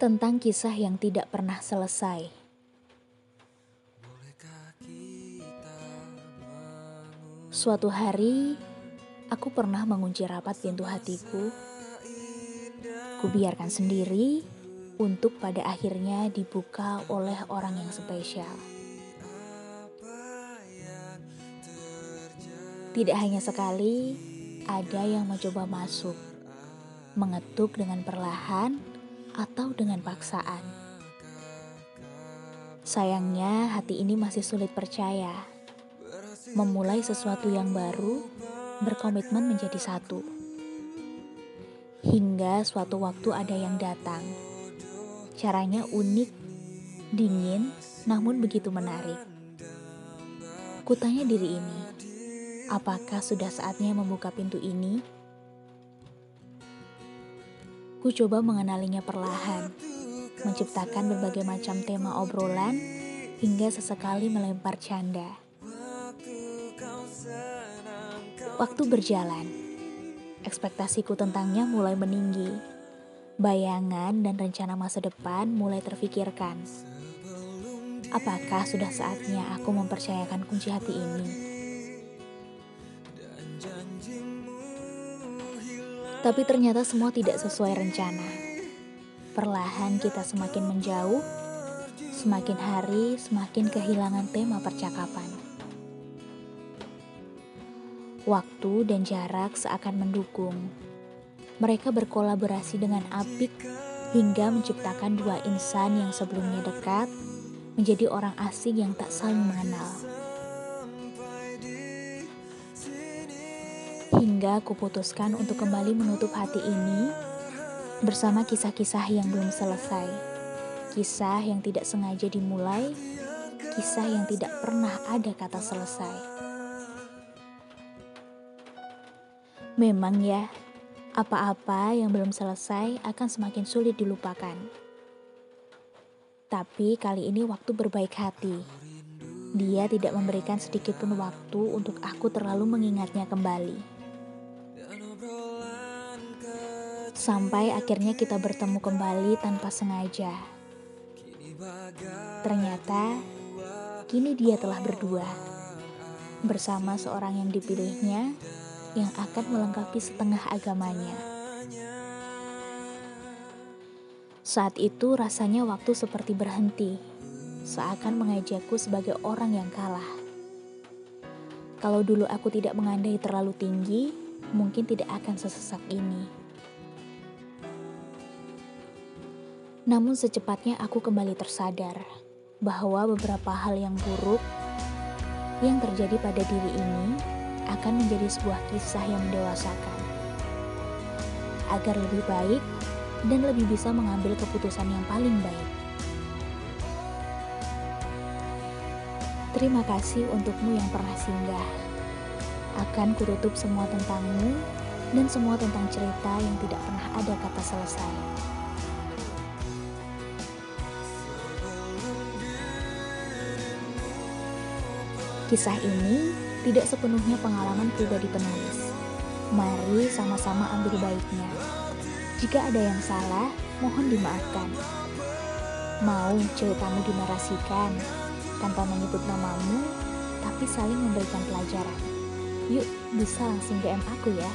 tentang kisah yang tidak pernah selesai. Suatu hari, aku pernah mengunci rapat pintu hatiku. Kubiarkan sendiri untuk pada akhirnya dibuka oleh orang yang spesial. Tidak hanya sekali, ada yang mencoba masuk, mengetuk dengan perlahan atau dengan paksaan. Sayangnya, hati ini masih sulit percaya. Memulai sesuatu yang baru, berkomitmen menjadi satu. Hingga suatu waktu ada yang datang. Caranya unik, dingin, namun begitu menarik. Kutanya diri ini, apakah sudah saatnya membuka pintu ini? Ku coba mengenalinya perlahan, menciptakan berbagai macam tema obrolan, hingga sesekali melempar canda. Waktu berjalan, ekspektasiku tentangnya mulai meninggi. Bayangan dan rencana masa depan mulai terfikirkan. Apakah sudah saatnya aku mempercayakan kunci hati ini? Tapi ternyata semua tidak sesuai rencana. Perlahan kita semakin menjauh, semakin hari semakin kehilangan tema percakapan. Waktu dan jarak seakan mendukung. Mereka berkolaborasi dengan apik hingga menciptakan dua insan yang sebelumnya dekat menjadi orang asing yang tak saling mengenal. Hingga aku putuskan untuk kembali menutup hati ini bersama kisah-kisah yang belum selesai. Kisah yang tidak sengaja dimulai, kisah yang tidak pernah ada kata selesai. Memang ya, apa-apa yang belum selesai akan semakin sulit dilupakan. Tapi kali ini waktu berbaik hati. Dia tidak memberikan sedikit pun waktu untuk aku terlalu mengingatnya kembali. Sampai akhirnya kita bertemu kembali tanpa sengaja. Ternyata kini dia telah berdua bersama seorang yang dipilihnya yang akan melengkapi setengah agamanya. Saat itu rasanya waktu seperti berhenti, seakan mengajakku sebagai orang yang kalah. Kalau dulu aku tidak mengandai terlalu tinggi, mungkin tidak akan sesesak ini. Namun secepatnya aku kembali tersadar bahwa beberapa hal yang buruk yang terjadi pada diri ini akan menjadi sebuah kisah yang mendewasakan. Agar lebih baik dan lebih bisa mengambil keputusan yang paling baik. Terima kasih untukmu yang pernah singgah. Akan kututup semua tentangmu dan semua tentang cerita yang tidak pernah ada kata selesai. Kisah ini tidak sepenuhnya pengalaman pribadi penulis. Mari sama-sama ambil baiknya. Jika ada yang salah, mohon dimaafkan. Mau ceritamu dinarasikan tanpa menyebut namamu, tapi saling memberikan pelajaran. Yuk, bisa langsung DM aku ya.